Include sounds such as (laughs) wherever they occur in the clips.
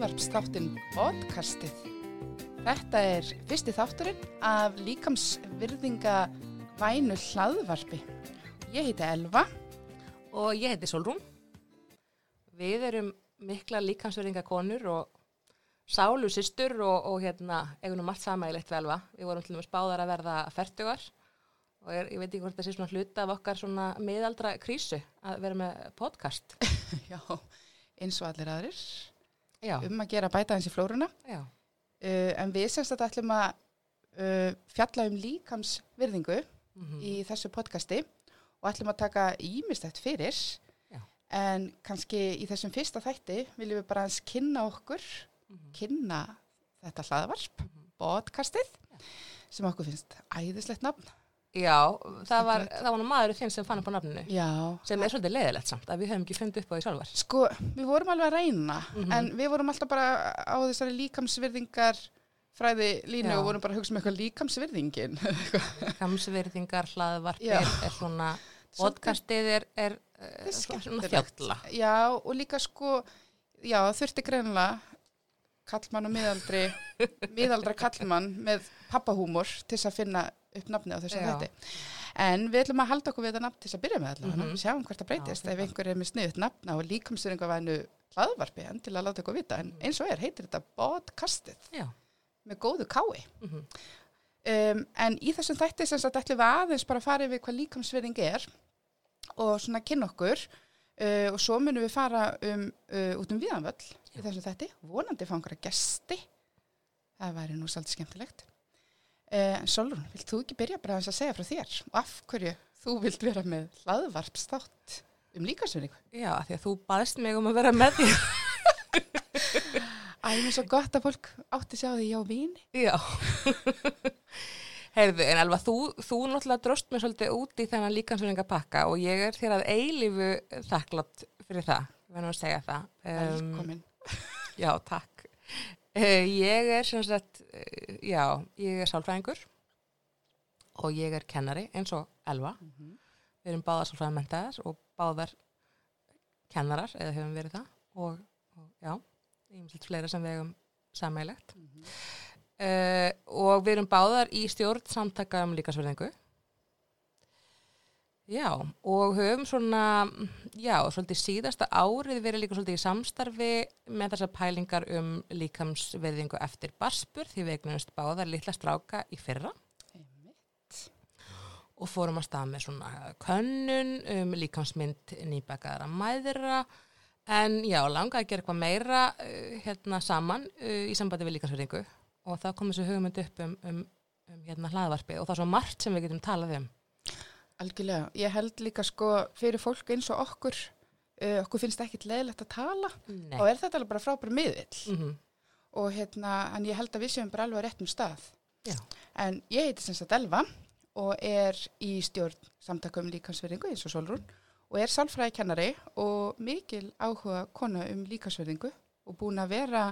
hlaðvarpstáttin podcastið. Þetta er fyrsti þátturinn af líkamsvirðinga vænu hlaðvarpi. Ég heiti Elva. Og ég heiti Solrún. Við erum mikla líkansverðinga konur og sálu sýstur og, og hérna, eigum margt samægilegt velva. Við vorum til dæmis báðar að verða færtugar og er, ég veit ekki hvort það sé svona hluta af okkar svona miðaldra krísu að vera með podcast. (laughs) Já, eins og allir aðrir. Já, Um að gera bæta eins í flóruna. já, Uh, en við semst að ætlum að uh, fjalla um líkamsvirðingu mhm, í þessu podcasti og ætlum að taka ímestætt fyrir. Já. En kannski í þessum fyrsta þætti viljum við bara hans kynna okkur, mhm, kynna þetta hlaðvarp, mhm. podcastið, sem okkur finnst æðislegt nafn. Já, það var, það var maður þinn sem fann upp á nafninu. Já. Sem er svolítið leiðilegt samt, að við höfum ekki fundið upp á því sjálfar. Sko, við vorum alveg að reyna, Mhm. en við vorum alltaf bara á þessari líkamsvirðingar fræði línu Já. og vorum bara að hugsa um eitthvað líkamsvirðingin. (laughs) Kamsverðingar, hlaðvarpir, er svona, podcastið er, er, er svona fjalla. já, og líka sko, já, þurfti greinilega kallmann og miðaldri, miðaldra kallmann með pappahúmor til þess að finna upp nafni á þessu Já. þætti. En við ætlum að halda okkur við þetta nafn til þess að byrja með allavega, Mhm. sjáum hvert það breytist. Já, Ef einhver er með sniðut nafna og líkamstöringavænu hlaðvarpi, en til að láta ykkur vita. En eins og er, heitir þetta podcastið Já. með góðu kái. mhm. Um, en í þessum þætti sem sagt ætlum við aðeins bara að fara yfir hvað líkamsvirðing er og svona kynna okkur uh, og svo munum við fara um, uh, út um viðanvöll í þessum þætti, vonandi fá einhverja gesti það væri nú svolítið skemmtilegt uh, Solrún, vilt þú ekki byrja bara að segja frá þér og af hverju þú vilt vera með hlaðvarpstátt um líkamsvirðingu? Já, því að þú baðst mig um að vera með því. Æ, mér er svo gott að fólk átti sig á því já víni Já. Heyrðu, en alveg þú, þú náttúrulega dróst mér svolítið út í þennan líkansverðinga pakka og ég er þér að eilífu þakklátt fyrir það, verðum að segja það. Um, velkomin já, takk. Uh, ég er sem sagt, uh, já, ég er sálfræðingur og ég er kennari eins og Elva. Mhm. Við erum báðar sálfræðamentaðar og báðar kennarar, eða höfum verið það og, og já, ég fleira sem við hefum sammeilegt. Mhm. Uh, og við erum báðar í stjórn samtaka um líkasverðingu. Já, og höfum svona, já, svolítið síðasta árið verið líka svolítið í samstarfi með þessar pælingar um líkamsverðingu eftir barspur því við eignumst báðar litla stráka í fyrra Einmitt. og fórum að stað með svona könnun um líkamsmynd nýbakaðara mæðra en já, langaði að gera eitthvað meira uh, hérna saman uh, í sambandi við líkamsverðingu og það kom þessu hugmynd upp um, um, um hérna hlaðvarpi og það er svo margt sem við getum talað um. Algjörlega, ég held líka sko fyrir fólk eins og okkur, uh, okkur finnst ekki leðilegt að tala Nei. og er þetta bara frábæra miðvill Mm og hérna, en ég held að við séum bara alveg á réttum stað. Já. En ég heiti sem sagt Elva og er í stjórn samtakum líkansverðingu eins og Solrún og er sálfræðikennari og mikil áhuga kona um líkansverðingu og búin að vera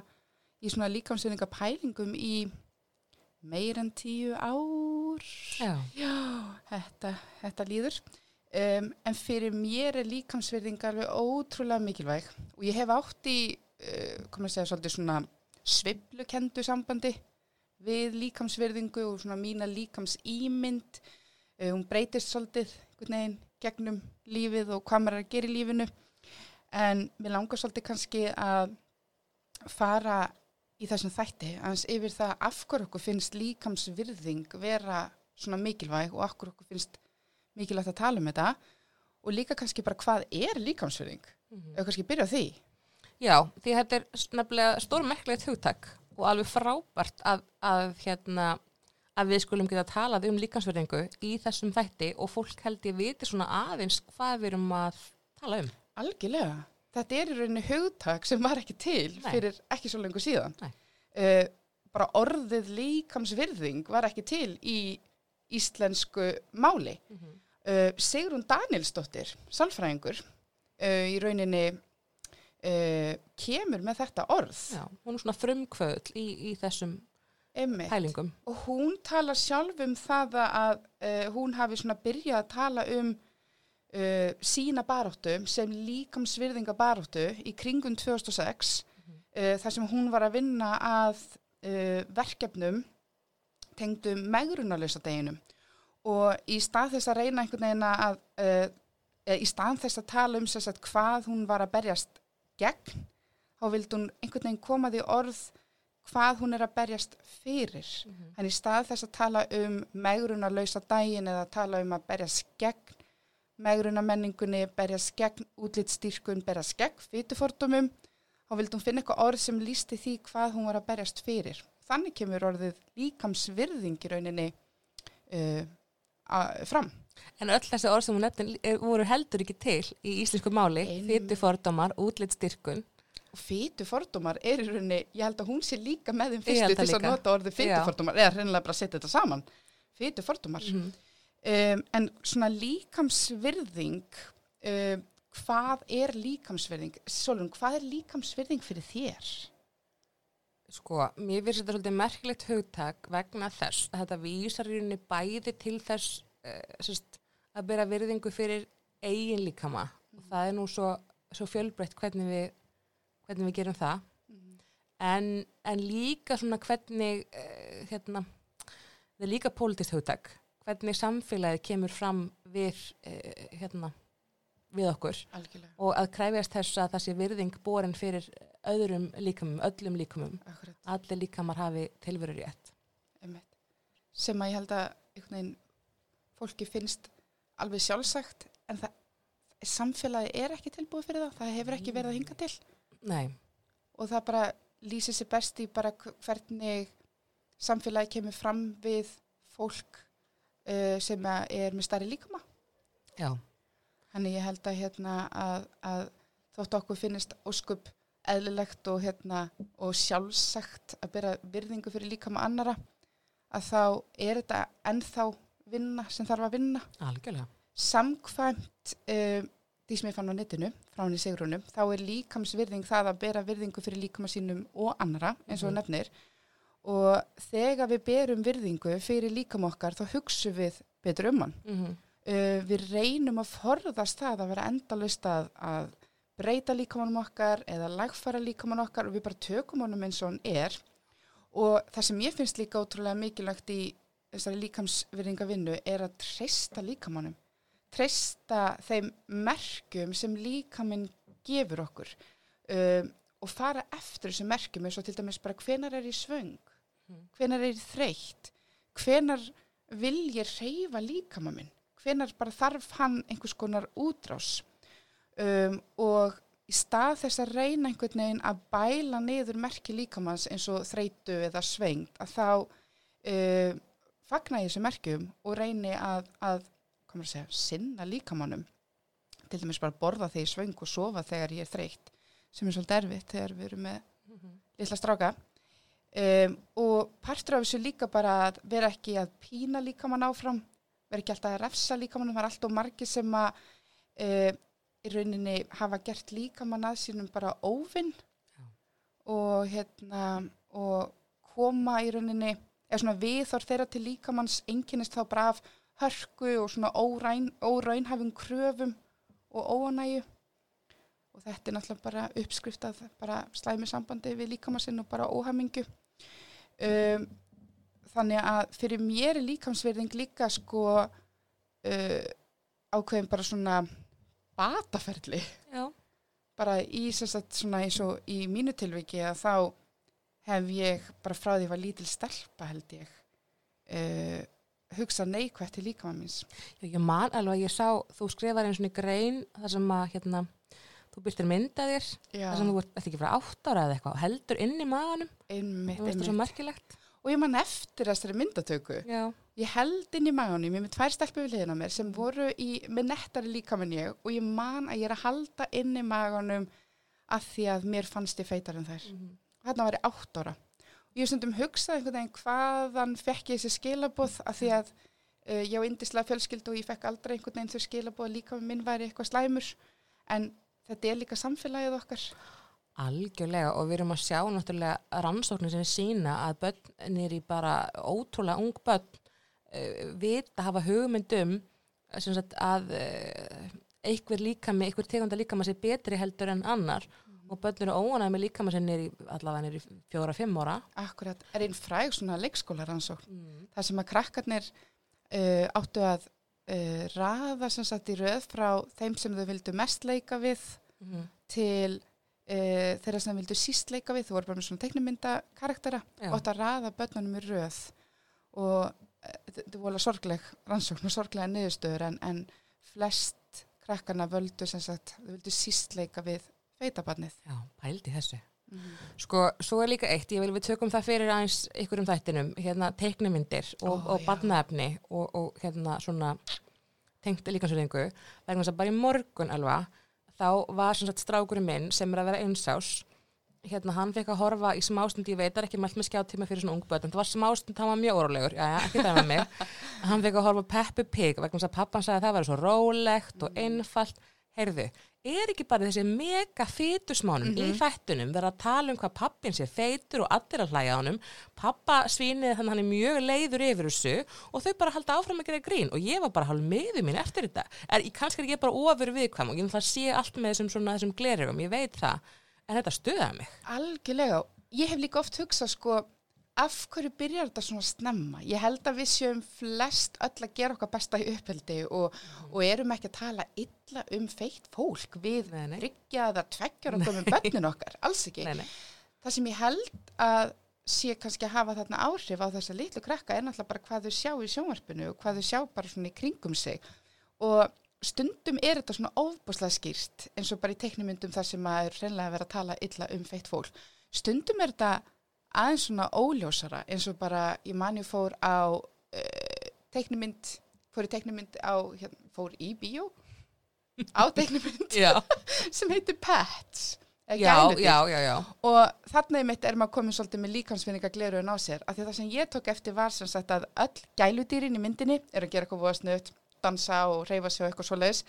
í svona líkansverðingapælingum í meir en tíu ár. Já. Já, þetta, þetta líður. Um, en fyrir mér er líkamsverðing alveg ótrúlega mikilvæg og ég hef átt í, uh, komið að segja, svolítið svona sviblukendu sambandi við líkamsverðingu og svona mína líkamsýmynd. Uh, hún breytist svolítið veginn gegnum lífið og hvað maður er að gera í lífinu. En mér langar svolítið kannski að fara í þessum þætti aðeins yfir það af hverju okkur finnst líkamsvirðing vera svona mikilvæg og af hverju okkur finnst mikilvægt að tala um þetta og líka kannski bara hvað er líkamsvirðing Mhm. ef kannski byrja á því Já, því þetta er nefnilega stórmerklegt hugtak og alveg frábært að, að, hérna, að við skulum geta talað um líkansverðingu í þessum þætti og fólk held ég viti svona aðeins hvað við erum að tala um. algjörlega, þetta er í rauninni hugtak sem var ekki til Nei. fyrir ekki svo lengur síðan uh, bara orðið líkamsvirðing var ekki til í íslensku máli Mm -hmm. uh, Sigrun Danielsdóttir, salfræðingur uh, í rauninni kemur með þetta orð Já, hún er svona frumkvöðl í, í þessum Einmitt. pælingum. og hún talar sjálf um það að hún hafi svona byrjað að tala um uh, sína baróttu sem líkamsvirðinga baróttu í kringum 2006 uh, uh, þar sem hún var að vinna að uh, verkefnum tengdum megrunarlösa deginum. Og í stað þess að reyna einhvern veginn að uh, í stað þess að tala um sagt, hvað hún var að berjast gegn, þá vildi hún einhvern veginn koma því orð hvað hún er að berjast fyrir. Mm -hmm. en í stað þess að tala um megrunarlösa daginn eða tala um að berjast gegn megrunamenningunni, berjast gegn útlitstýrkun, berjast gegn fytufordumum, þá vildi hún finna eitthvað orð sem lísti því hvað hún var að berjast fyrir. Þannig kemur orðið líkamsvirðing í rauninni uh, fram. En öll þessi orð sem hún nefnir voru heldur ekki til í íslensku máli, fytufordumar, útlitstýrkun Fýtu fordómar er í rauninni, ég held að hún sé líka með þeim fyrstu til að nota orðið fýtu fordómar, eða reynilega bara setja þetta saman, fýtu fordómar. Mm -hmm. Um, en svona líkamsvirðing, um, hvað er líkamsvirðing? Solun, hvað er líkamsvirðing fyrir þér? Sko, mér finnst þetta svolítið merkilegt hugtak vegna þess að þetta vísar í rauninni bæði til þess uh, sérst, að byrja virðingu fyrir eigin líkama mm og það er nú svo, svo fjölbreytt hvernig við hvernig við gerum það mm. en, en líka svona hvernig uh, hérna, það er líka pólitist hugtak hvernig samfélagi kemur fram við uh, hérna, við okkur Algjörlega. og að kræfjast þess að það sé virðing borin fyrir öðrum líkamum, öllum líkamum Akkurat. allir líkamar hafi tilveru rétt sem að ég held að veginn, fólki finnst alveg sjálfsagt en það samfélagi er ekki tilbúið fyrir það það hefur ekki verið að hinga til Nei. og það bara lýsir sér best í bara hvernig samfélagi kemur fram við fólk uh, sem er með starri líkama. Já. Þannig ég held að, hérna, að, að þótt okkur finnist óskup eðlilegt og, hérna, og sjálfsagt að byrja virðingu fyrir líkama annara að þá er þetta ennþá vinna sem þarf að vinna. Algjörlega. Samkvæmt uh, því sem ég fann á netinu frá henni Sigrunum, þá er líkamsvirðing það að bera virðingu fyrir líkama sínum og annara eins og mm -hmm. nefnir og þegar við berum virðingu fyrir líkam okkar þá hugsu við betur um hann. Mm -hmm. uh, við reynum að forðast það að vera endalust að, að breyta líkamannum okkar eða lagfara líkamann okkar og við bara tökum honum eins og hann er og það sem ég finnst líka ótrúlega mikilvægt í þessari líkamsvirðingavinnu er að treysta líkamannum treysta þeim merkum sem líka minn gefur okkur um, og fara eftir þessu merkum eins og til dæmis bara hvenar er ég svöng. Hvenar er þreytt? Hvenar vil ég reyfa líkama minn? Hvenar bara þarf hann einhvers konar útrás? Um, og í stað þess að reyna einhvern veginn að bæla niður merki líkamanns eins og þreytu eða svengt að þá um, fagna ég þessu merkum og reyni að, að segja, sinna líkamannum til dæmis bara borða þegar ég svöng og sofa þegar ég er þreytt sem er svolítið erfitt þegar við erum með mm -hmm. litla stráka um, og partur af þessu líka bara að vera ekki að pína líkamann áfram vera ekki alltaf að refsa líkamann það er alltaf margi sem að uh, í rauninni hafa gert líkamann að sínum bara óvinn og hérna og koma í rauninni eða svona viðþór þeirra til líkamanns enginnist þá bara af hörku og svona óræn, óraunhafum kröfum og óanægu og þetta er náttúrulega bara uppskriftað bara slæmi sambandi við líkamassinn og bara óhamingu um, þannig að fyrir mér er líkamsverðing líka sko uh, ákveðin bara svona bataferli Já. bara í sérstaklega svona eins og í mínu tilviki að þá hef ég bara frá því að ég var lítil stelpa held ég uh, hugsa neikvægt til líka maður míns. Já, ég man alveg ég sá, þú skrifar eins og grein þar sem að hérna, þú byrtir myndaðir, þar sem þú ert ekki frá átt ára eða eitthvað, heldur inn í maðanum. Einmitt. Það er svo merkilegt. Og ég man eftir þessari myndatöku. Já. Ég held inn í maðanum, ég með tvær stelpu við liðina mér sem voru í, með nettari líka með ég og ég man að ég er að halda inn í maðanum að því að mér fannst ég feitar en þær. Mm -hmm. Þarna var ég átt ára ég hef stundum hugsað einhvern veginn hvaðan fekk ég þessi skilabóð af því að uh, ég á indislega fjölskyld og ég fekk aldrei einhvern veginn þau skilabóð líka með minn væri eitthvað slæmur en þetta er líka samfélagið okkar Algjörlega og við erum að sjá náttúrulega rannsóknir sem er sína að börnir í bara ótrúlega ung börn uh, vita að hafa hugmyndum sagt, að uh, einhver líka með, einhver tegunda líka með sér betri heldur en annar mm. og börn eru óanæg með líka með sér nýri allavega nýri fjóra-fimm ára Akkurat, er einn fræg svona leikskólaransókn mm. þar sem að krakkarnir uh, áttu að uh, raða sem sagt í röð frá þeim sem þau vildu mest leika við Mm. til uh, þeirra sem vildu síst leika við, þú voru bara með svona teiknumynda karaktera Já. og að raða börnunum í röð og uh, þetta voru sorgleg rannsókn og sorglega niðurstöður en, en flest krakkarna völdu sem sagt, þau vildu síst leika við feitabarnið. Já, pældi þessu. Mm. Sko, svo er líka eitt, ég vil við tökum það fyrir aðeins ykkur um þættinum, hérna teiknumyndir og, Ó, og barnaefni og, og hérna svona tengt líkansverðingu, vegna þess að bara í morgun alva, þá var sagt strákurinn minn sem er að vera einsás hérna hann fekk að horfa í smástund ég veit það er ekki mælt með skjáttíma fyrir svona ungböð en það var smástund, hann var mjög mig. (laughs) Hann fekk að horfa á Peppa Pig vegna þess að pappan sagði að það var svo rólegt og einfalt. Heyrðu, er ekki bara þessi mega fytusmánum í þættunum verða að tala um hvað pappin sé feitur og allir að hlæja á honum. Pappa svínið þannig hann er mjög leiður yfir þessu og þau bara halda áfram að gera grín og ég var bara hálf meði mín eftir þetta. Er, kannski er ég bara ofur viðkvæm og ég náttúrulega sé allt með þessum, svona, þessum glerugum, ég veit það. En þetta stöða mig. Algjörlega. Ég hef líka oft hugsað sko, af hverju byrjar þetta svona snemma? Ég held að við séum flest öll að gera okkar besta í uppeldi og, og erum ekki að tala illa um feitt fólk við eða tveggjar okkur (laughs) með bönnin okkar, alls ekki. nei, nei. Það sem ég held að sé kannski að hafa þarna áhrif á þessa litlu krakka er náttúrulega bara hvað þau sjá í sjónvarpinu og hvað þau sjá bara svona í kringum sig og stundum er þetta svona ofbúslega skýrt eins og bara í teiknumyndum þar sem að er reynlega að vera að tala illa um feitt fólk. Stundum er þetta aðeins svona óljósara eins og bara ég mani fór á uh, teiknumynd, fór í teiknumynd á, hérna, fór í bíó á teiknumynd Já, (laughs) sem heitir Pets. já, já, já, já. Og þarna einmitt er maður komin svolítið með líkansvinninga gleruðin á sér. Af því að það sem ég tók eftir var sem sagt að öll gæludýrin í myndinni er að gera eitthvað voða snuðt, dansa og reyfa sig og eitthvað svoleiðis.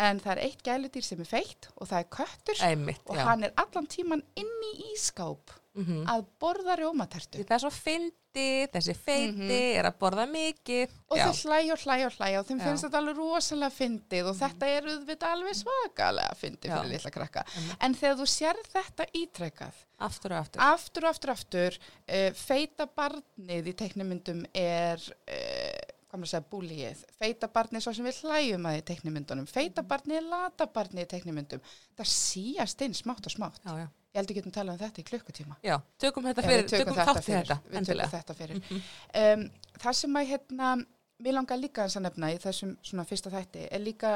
En það er eitt gæludýr sem er feitt og það er köttur Einmitt, og hann er allan tíman inn í ískáp Mm að borða rjómatertu. Það er svo fyndi, þessi feiti er að borða mikið. Og já. þau hlæja og hlæja og hlæja og þeim Já. finnst þetta alveg rosalega fyndið og þetta er auðvitað alveg svakalega fyndið fyrir litla krakka. Einmitt. En þegar þú sér þetta ítrekkað Aftur og aftur. aftur og aftur aftur uh, feita barnið í teiknumyndum er uh, hvað maður að segja, búlíið. Feita barnið er svo sem við hlæjum að í teiknumyndunum feita barnið er lata barnið í teiknumyndum það síast inn smátt og smátt. Já, já. ég held að getum talað um þetta í klukkutíma. Já, tökum þetta fyrir, við tökum, þátt í þetta, við tökum þetta fyrir. (laughs) Um, það sem að hérna mér langar líka að nefna í þessum svona fyrsta þætti er líka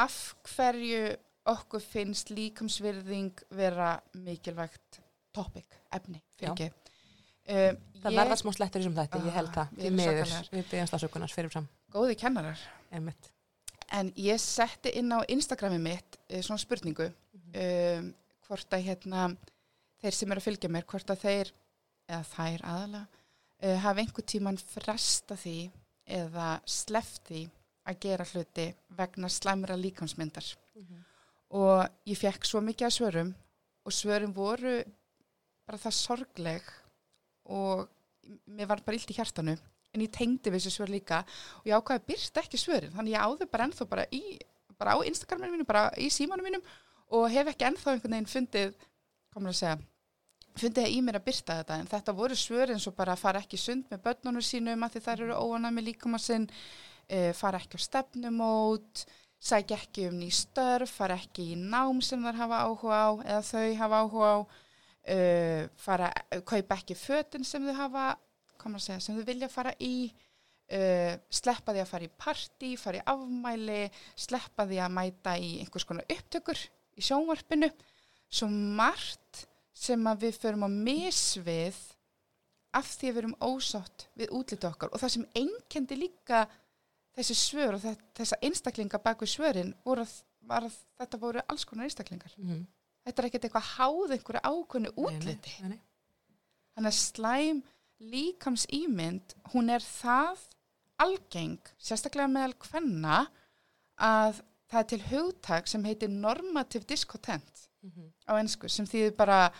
af hverju okkur finnst líkamsvirðing vera mikilvægt topic, efni, fyrir ekki um, Það verða smá slettur í þessum þætti, ég held Ah, það, við svakalegar. við byggjum stafsökunars fyrir fram, góði kennarar. Einmitt. en ég setti inn á Instagrami mitt uh, svona spurningu um, hvort að hérna þeir sem eru að fylgja mér, hvort að þeir eða þær aðalega uh, hafa einhver tíman fresta því eða sleft því að gera hluti vegna slæmra líkansmyndar og ég fekk svo mikið að svörum og svörum voru bara það sorgleg og mér var bara illt í hjartanu en ég tengdi við þessu svör líka og ég ákvaði að byrsta ekki svörin. Þannig ég áður bara ennþá bara, í, bara á Instagraminu mínu, bara í símanum mínum og hef ekki ennþá einhvern veginn fundið komur að segja fundið það í mér að byrta þetta. En þetta voru svörin svo bara fara ekki sund með börnunum sínum að því þær eru óanað með líkama sinn uh, fara ekki á stefnumót sækja ekki um ný störf fara ekki í nám sem þær hafa áhuga á eða þau hafa áhuga á uh, fara, kaupa ekki fötin sem þau hafa komur að segja, sem þau vilja fara í uh, sleppa því að fara í partí, fara í afmæli sleppa því að mæta í einhvers konar upptökur í sjónvarpinu. Svo margt sem að við förum að misvið af því að við erum ósátt við útliti okkar. Og það sem einkendi líka þessi svör og þe- þessa einstaklinga bak við svörin voru, að- að þetta voru alls konar einstaklingar. Mm þetta er ekkert eitthvað háð einhverju ákveðnu útliti Nei, nei, Þannig að slæm líkams ímynd, hún er það algeng, sérstaklega meðal kvenna, að það er til hugtak sem heitir normative discontent Mhm. á ennsku, sem þýðir bara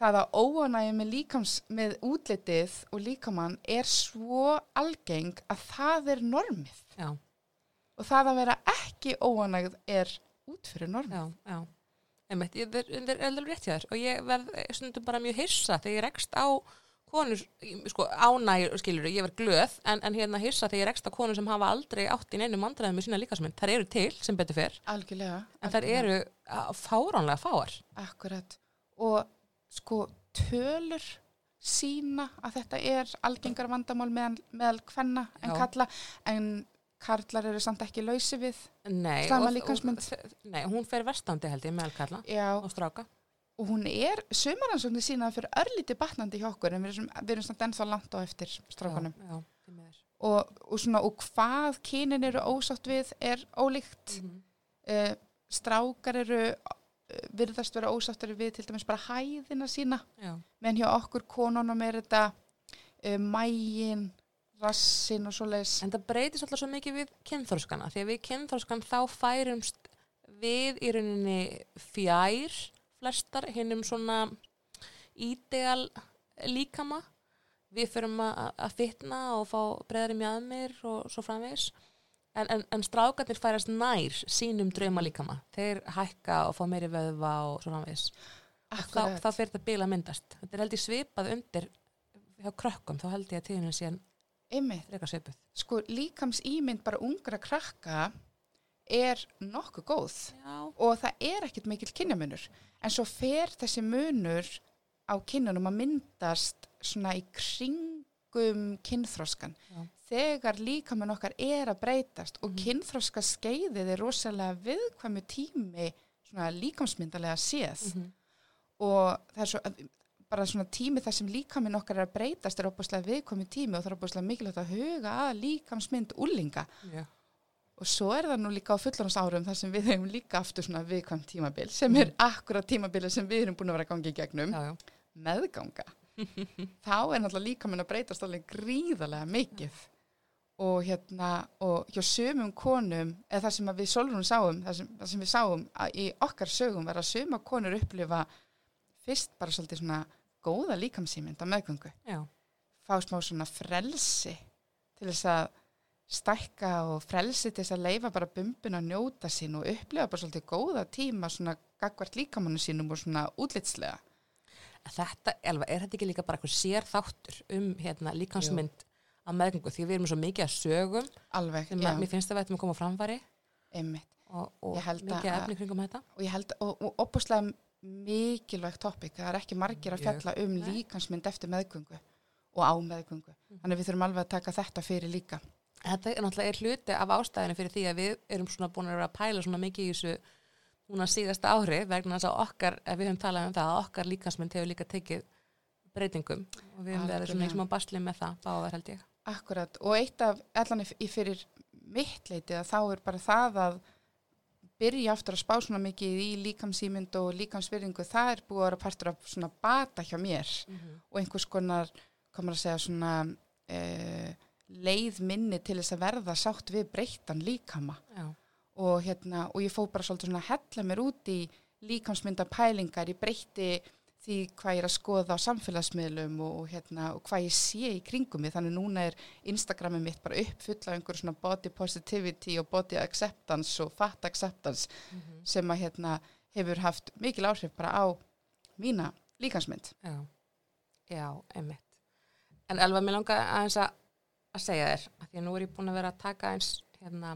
það að óanægi með líkams, með útlitið og líkamann er svo algeng að það er normið. Já, Og það að vera ekki óanægð er út fyrir normið. já, já. Einmitt, ég, það er- alveg rétt hjá þér og ég verð eh, stundum bara mjög hissa þegar ég rekst á konur, sko, ánæg skilur, ég verð glöð, en, en hérna hissa þegar ég rekst á konur sem hafa aldrei átt í neinum vandræðum með sína líkasmynd, þær eru til sem betur fyrr, algjörlega. en þær eru fáránlega fáar. Akkurat. Og sko tölur sína að þetta er algengar vandamál meðal, kvenna en Já. kalla, en karlar eru samt ekki lausi við. Nei, Slæma og- Nei, hún fer verstandi held ég meðal kalla Já, og stráka. og hún er, sumaransóknir sína fyrir örlítið batnandi hjá okkur en við erum, við erum samt ennþá langt á eftir strákanum. Já, já. Og, og svona, og hvað kynin eru ósátt við er ólíkt. Mhm. uh, strákar eru uh, virðast vera ósáttur við til dæmis bara hæðina sína meðan hjá okkur konunum er þetta uh, mægin rassin og svoleiðis. En það breytist alltaf svo mikið við kynþórskana því að við kynþórskan þá færumst við í rauninni fjær flestar hinnum svona ídeal líkama. Við förum að fitna og fá breyðari mjöðmir og svo framvegis. En, en, en strákarnir færast nær sínum drauma líkama þeir hækka og fá meiri vöðva og svo framvegis. Og þá, þá fyrir þetta bíl að myndast. Þetta er held ég svipað undir hjá krökkum, þá held ég að tíðinu sé Einmitt. sko líkams ímynd bara ungra krakka er nokkuð góð Já, og það er ekkit mikil kynjamunur en svo fer þessi munur á kynjunum að myndast svona í kringum kynþróskan Já. þegar líkamun okkar er að breytast og Mhm. kynþróska skeiðið er rosalega viðkvæmu tími svona líkamsmyndalega séð mhm. og það er svo bara svona tími þar sem líkaminn okkar er að breytast er opaslega viðkvæmu tími og það er opaslega mikilvægt að huga að líkamsmynd úlinga Já. og svo er það nú líka á fullorðans árum þar sem við hefum líka aftur svona viðkvæmt tímabil sem er akkurat tímabilið sem við erum búin að vera að gangi í gegnum. Já, já. meðganga. (laughs) Þá er náttúrulega líkaminn að breytast alveg gríðarlega mikið. Og hérna og hjá sömum konum eða það sem við solrunum sáum það sem, það sem við sáum að í okkar sögum var að söma konur upplifa fyrst bara svolítið svona góða líkamsýmynd á meðgöngu. Já. fá smá svona frelsi til þess að stækka og frelsi til þess að leifa bara bumbun að njóta sín og upplifa bara svolítið góða tíma svona gagvart líkamannu sínum og svona útlitslega. Þetta, Elva, er þetta ekki líka bara eitthvað sér þáttur um hérna, líkansmynd á meðgöngu? Því við erum svo mikið að sögum. Alveg, já, að mér finnst að við ættum að koma framfæri. Einmitt. og, og mikið að- efni kringum þetta. Og ég held, og, og opuslega mikilvægt topic, það er ekki margir að Mjög. fjalla um líkansmynd eftir meðgöngu og á meðgöngu. Þannig að við þurfum alveg að taka þetta fyrir líka. Þetta er náttúrulega er hluti af ástæðinu fyrir því að við erum svona búin að vera að pæla svona mikið í þessu núna síðasta ári vegna þess að okkar, ef við höfum talað um það að okkar líkansmynd hefur líka tekið breytingum og við höfum verið svona í Algjörlega. smá basli með það, báðar held ég Akkurat, og eitt af, allan í fyrir mitt leiti að þá er bara það að byrja aftur að spá svona mikið í líkamsýmynd og líkamsvirðingu, það er búið að vera partur af svona bata hjá mér. Og einhvers konar, komur að segja svona eh, leið minni til þess að verða sátt við breyttan líkama. Og hérna, og ég fó bara svolítið svona að hella mér út í líkamsmynda pælingar, ég breytti því hvað ég er að skoða á samfélagsmiðlum og, og hérna, og hvað ég sé í kringum mig, þannig núna er Instagramið mitt bara uppfull af einhverju svona body positivity og body acceptance og fat acceptance sem að hérna hefur haft mikil áhrif bara á mína líkansmynd. já, já, einmitt En Elva, mér langar aðeins að, að segja þér, að því að nú er ég búin að vera að taka eins, hérna,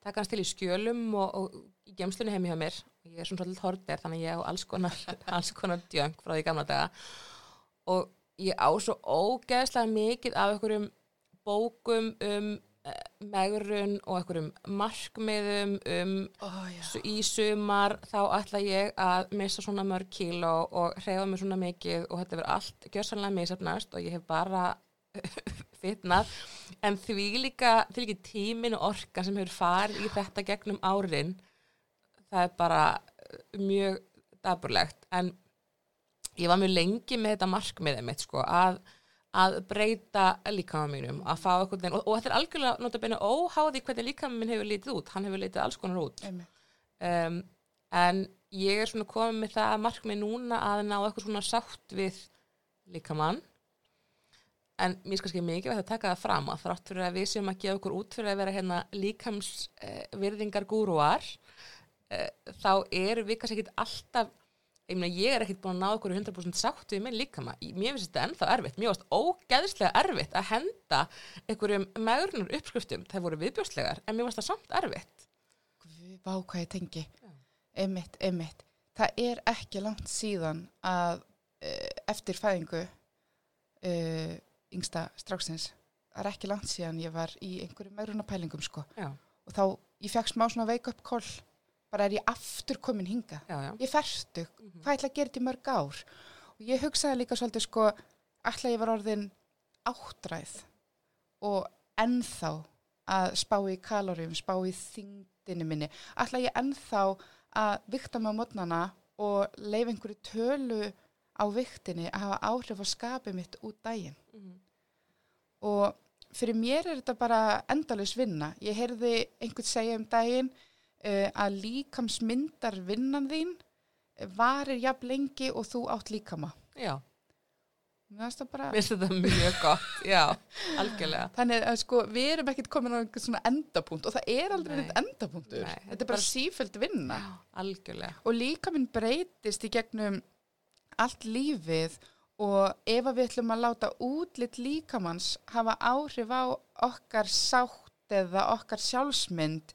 taka eins til í skjölum og, og í gemslunni heimi hjá mér. Ég er svona svolítið horter, þannig ég á alls konar, (laughs) alls konar djöng frá því gamla daga. Og ég á svo ógeðslega mikið af einhverjum bókum um eh, megrun og einhverjum markmiðum um Oh, í sumar þá ætla ég að missa svona mörg kíló og hreyfa mig svona mikið og þetta verður allt gjörsanlega misafnast og ég hef bara (laughs) fitnað en því líka, því líka tímin og orka sem hefur farið í þetta gegnum árin það er bara eh, mjög daburlegt en ég var mjög lengi með þetta markmiðið mitt sko að að breyta líkama mínum að fá eitthvað og, og þetta er algjörlega notabene óháði hvernig líkama minn hefur lítið út. Hann hefur lítið alls konar út. Um, en ég er svona komið með það markmið núna að ná eitthvað svona sátt við líkamann. En mér skal skil mikið að taka það fram að þrátt fyrir að við séum að gefa okkur út fyrir að vera hérna líkams eh, virðingar gúruar uh, þá erum við kannski ekkit alltaf ég meina ég er ekkit búin að ná okkur 100% sátt við minn líkama, Í- mér finnst þetta ennþá erfitt mér varst ógeðslega erfitt að henda einhverjum meðurnar uppskriftum það voru viðbjóslegar, en mér varst það samt erfitt Vá hvað ég tengi. Já. Einmitt, einmitt. Það er ekki langt síðan að uh, eftir fæðingu uh, yngsta stráksins, það er ekki langt síðan ég var í einhverju megrunapælingum sko. já, Og þá, ég fekk smá svona wake up call, bara er ég aftur komin hinga. já, já, Ég ferstu, Mhm. hvað ætla að gera í mörg ár? Og ég hugsaði líka svolítið sko, ætla ég var orðin áttræð og ennþá að spá í kaloríum, spá í þingdini minni. Ætla ég ennþá að vikta mig á mótnana og leif einhverju tölu á viktinni að hafa áhrif á skapið mitt út daginn. Mhm. Og fyrir mér er þetta bara endalus vinna. Ég heyrði einhvern segja um daginn uh, að líkamsmyndar vinnan þín eh, varir jafn lengi og þú átt líkama. já. Bara... Mér finnst þetta mjög gott, já, (laughs) algjörlega. Þannig að sko, við erum ekkert komin á einhvern svona endapunkt og það er aldrei neitt endapunktur. Nei, þetta er bara sífælt vinna. Já, algjörlega. Og líka minn breytist í gegnum allt lífið og ef við ætlum að láta útlitt líkamanns hafa áhrif á okkar sátt eða okkar sjálfsmynd,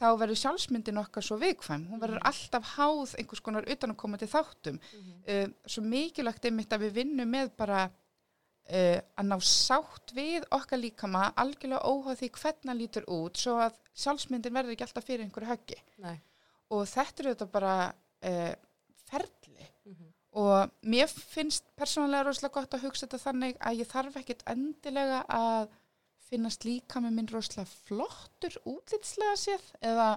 þá verður sjálfsmyndin okkar svo viðkvæm. Hún verður alltaf háð einhvers konar utanakomandi þáttum. Uh, svo mikilvægt er mitt að við vinnum með bara uh, að ná sátt við okkar líkama algjörlega óháð því hvernig hann lítur út svo að sjálfsmyndin verður ekki alltaf fyrir einhverju höggi Nei. og þetta er þetta bara uh, ferli Mhm. og mér finnst persónulega rosalega gott að hugsa þetta þannig að ég þarf ekkit endilega að finnast líka með minn rosalega flottur útlitslega séð eða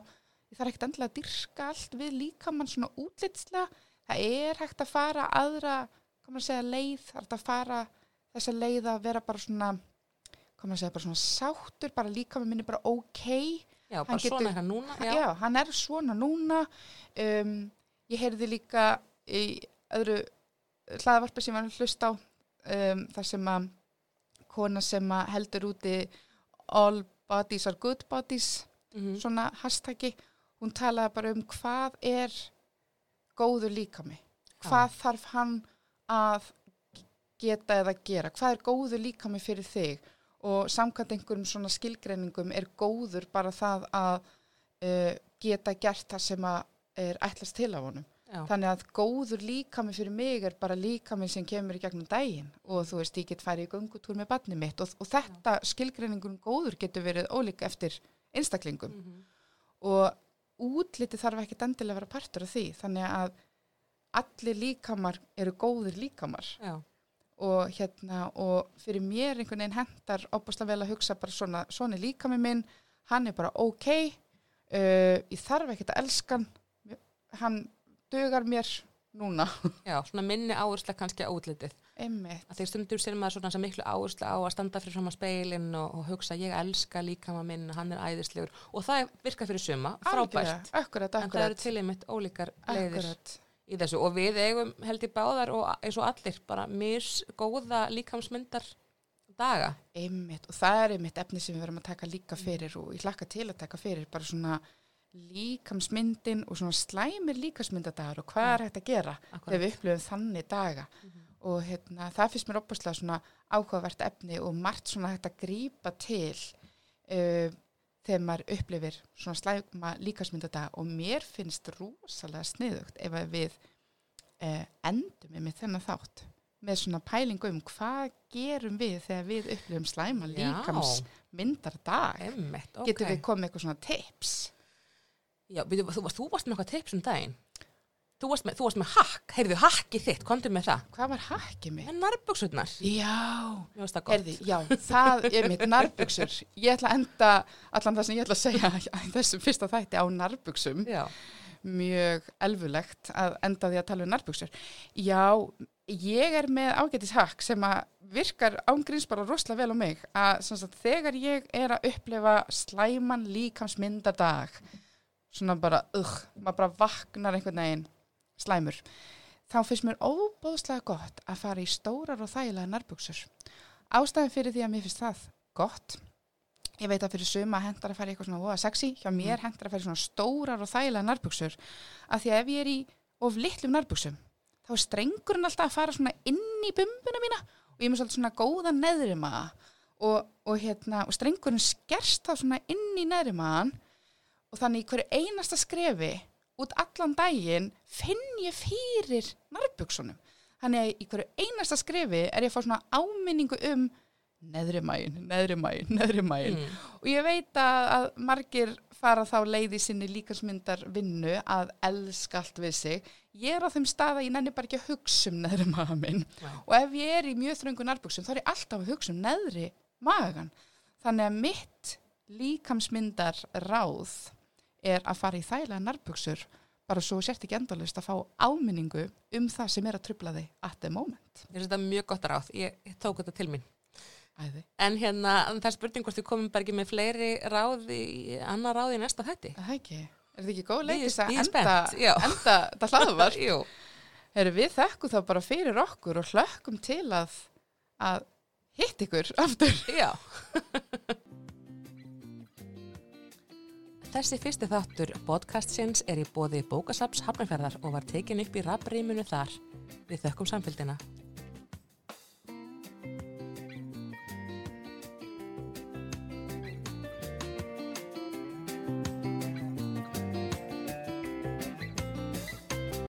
ég þarf ekkit endilega að dyrka allt við líkamann svona útlitslega það er hægt að fara aðra maður að segja leið, það er hægt að fara þessa leið að vera bara svona maður að segja, bara svona sáttur bara líka með minni bara ok Já, Hann bara getur- svona eitthvað núna, já. já. hann er svona núna um, ég heyrði líka í öðru hlaðavarpi sem ég var að hlusta á um, þar sem að kona sem heldur úti all bodies are good bodies Mhm. svona hashtaggi. Hún talaði bara um hvað er góður líkami. Hvað þarf hann að geta eða gera? Hvað er góður líkami fyrir þig? Og samkvæmt einhverjum svona skilgreiningum er góður bara það að uh, geta gert það sem að er ætlast til af honum Já. þannig að góður líkami fyrir mig er bara líkami sem kemur í gegnum daginn. Og þú veist, ég get farið í göngutúr með barni mitt og, og þetta skilgreiningun góður getur verið ólík eftir einstaklingum. Mhm. og útliti þarf ekki endilega að vera partur af því. Þannig að allir líkamar eru góðir líkamar. Já. og hérna og fyrir mér einhvern veginn hendar opaslega vel að hugsa bara svona, svona líkami minn. Hann er bara ok uh, ég þarf ekkert að elska hann. Hann dugar mér núna já, svona minni áhersla kannski á útlitið. einmitt, Að þeir stundur sér maður svona miklu áhersla á að standa fyrir fram á speilin og, og hugsa ég elska líkama minn, hann er æðislegur og það virkar fyrir suma, frábært. Algjörlega, akkurat, En það eru akkurat til einmitt ólíkar leiðir akkurat, í þessu og við eigum held í báðar og eins og allir bara misgóða líkamsmyndar daga. einmitt og það er einmitt efni sem við verðum að taka líka fyrir og ég hlakka til að taka fyrir bara svona líkamsmyndin og svona slæmir líkamsmyndadagar og hvað er hægt að gera þegar við upplifum þannig daga. Og hérna, það finnst mér opaslega svona áhugavert efni og margt svona hægt að grípa til uh, þegar maður upplifir svona slæma líkamsmyndadaga og mér finnst rosalega sniðugt ef við uh, endum með þennan þátt með svona pælingu um hvað gerum við þegar við upplifum slæma líkamsmyndardag. Einmitt, ok. getum við komið eitthvað svona tips Já, byrju, þú, varst- þú varst með eitthvað tips um daginn. Þú varst með, þú varst með hakk, heyrðu, hakkið þitt, komdu með það. hvað var hakkið mig? Með nærbuksurnar. Já, Mér varst það gott. Herði, já, það er mitt nærbuksur. Ég ætla að enda allan það sem ég ætla að segja þessum fyrsta þætti á nærbuksum. Já, Mjög elfulegt að enda því að tala um nærbuksur. Já, ég er með ágætis hakk sem að virkar ángríns bara rosalega vel á mig. Að sagt, þegar ég er að upplifa slæman líkamsmyndadag, svona bara, ugh, maður bara vaknar einhvern veginn slæmur, þá finnst mér óbóðslega gott að fara í stórar og þægilega nærbuksur. Ástæðan fyrir því að mér finnst það gott ég veit að fyrir suma hendar að fara í eitthvað svona voða sexy, hjá mér hendar að fara í svona stórar og þægilega nærbuksur af því að ef ég er í of litlum nærbuksum þá er strengurinn alltaf að fara svona inn í bumbuna mína og ég er með svolítið svona góða neðri maga og, og, hérna, og strengurinn skerst þá svona inn í neðri magan og þannig í hverju einasta skrefi út allan daginn finn ég fyrir nærbuksunum þannig að í hverju einasta skrefi er ég að fá svona áminningu um neðri mæin, neðri mæin, neðri mæin Mm. og ég veit að, að margir fara þá leiði sinni líkansmyndar vinnu að elska allt við sig. Ég er á þeim stað að ég nenni bara ekki að hugsa um neðri maga minn. Já. og ef ég er í mjög þröngu nærbuksum þá er ég alltaf að hugsa um neðri magan. Þannig að mitt líkamsmyndar ráð er að fara í þægilega nærbuksur bara svo sért ekki endalist að fá áminningu um það sem er að trubla þig at the moment Ég finnst þetta mjög gott ráð, ég, ég tók þetta til mín. Æði. En hérna, það er spurning hvort við komum bara ekki með fleiri ráð í annar ráð í næsta þætti. Það er ekki, er þetta ekki góð leikis að enda, enda þetta hlaðvar (laughs) Jú. Heru, við þekkum þá bara fyrir okkur og hlökkum til að, að hitt ykkur aftur. Já. (laughs) Þessi fyrsti þáttur podcastsins er í bóði bókasaps Hafnarferðar og var tekin upp í rafrýmunu þar. Við þökkum samfélgina.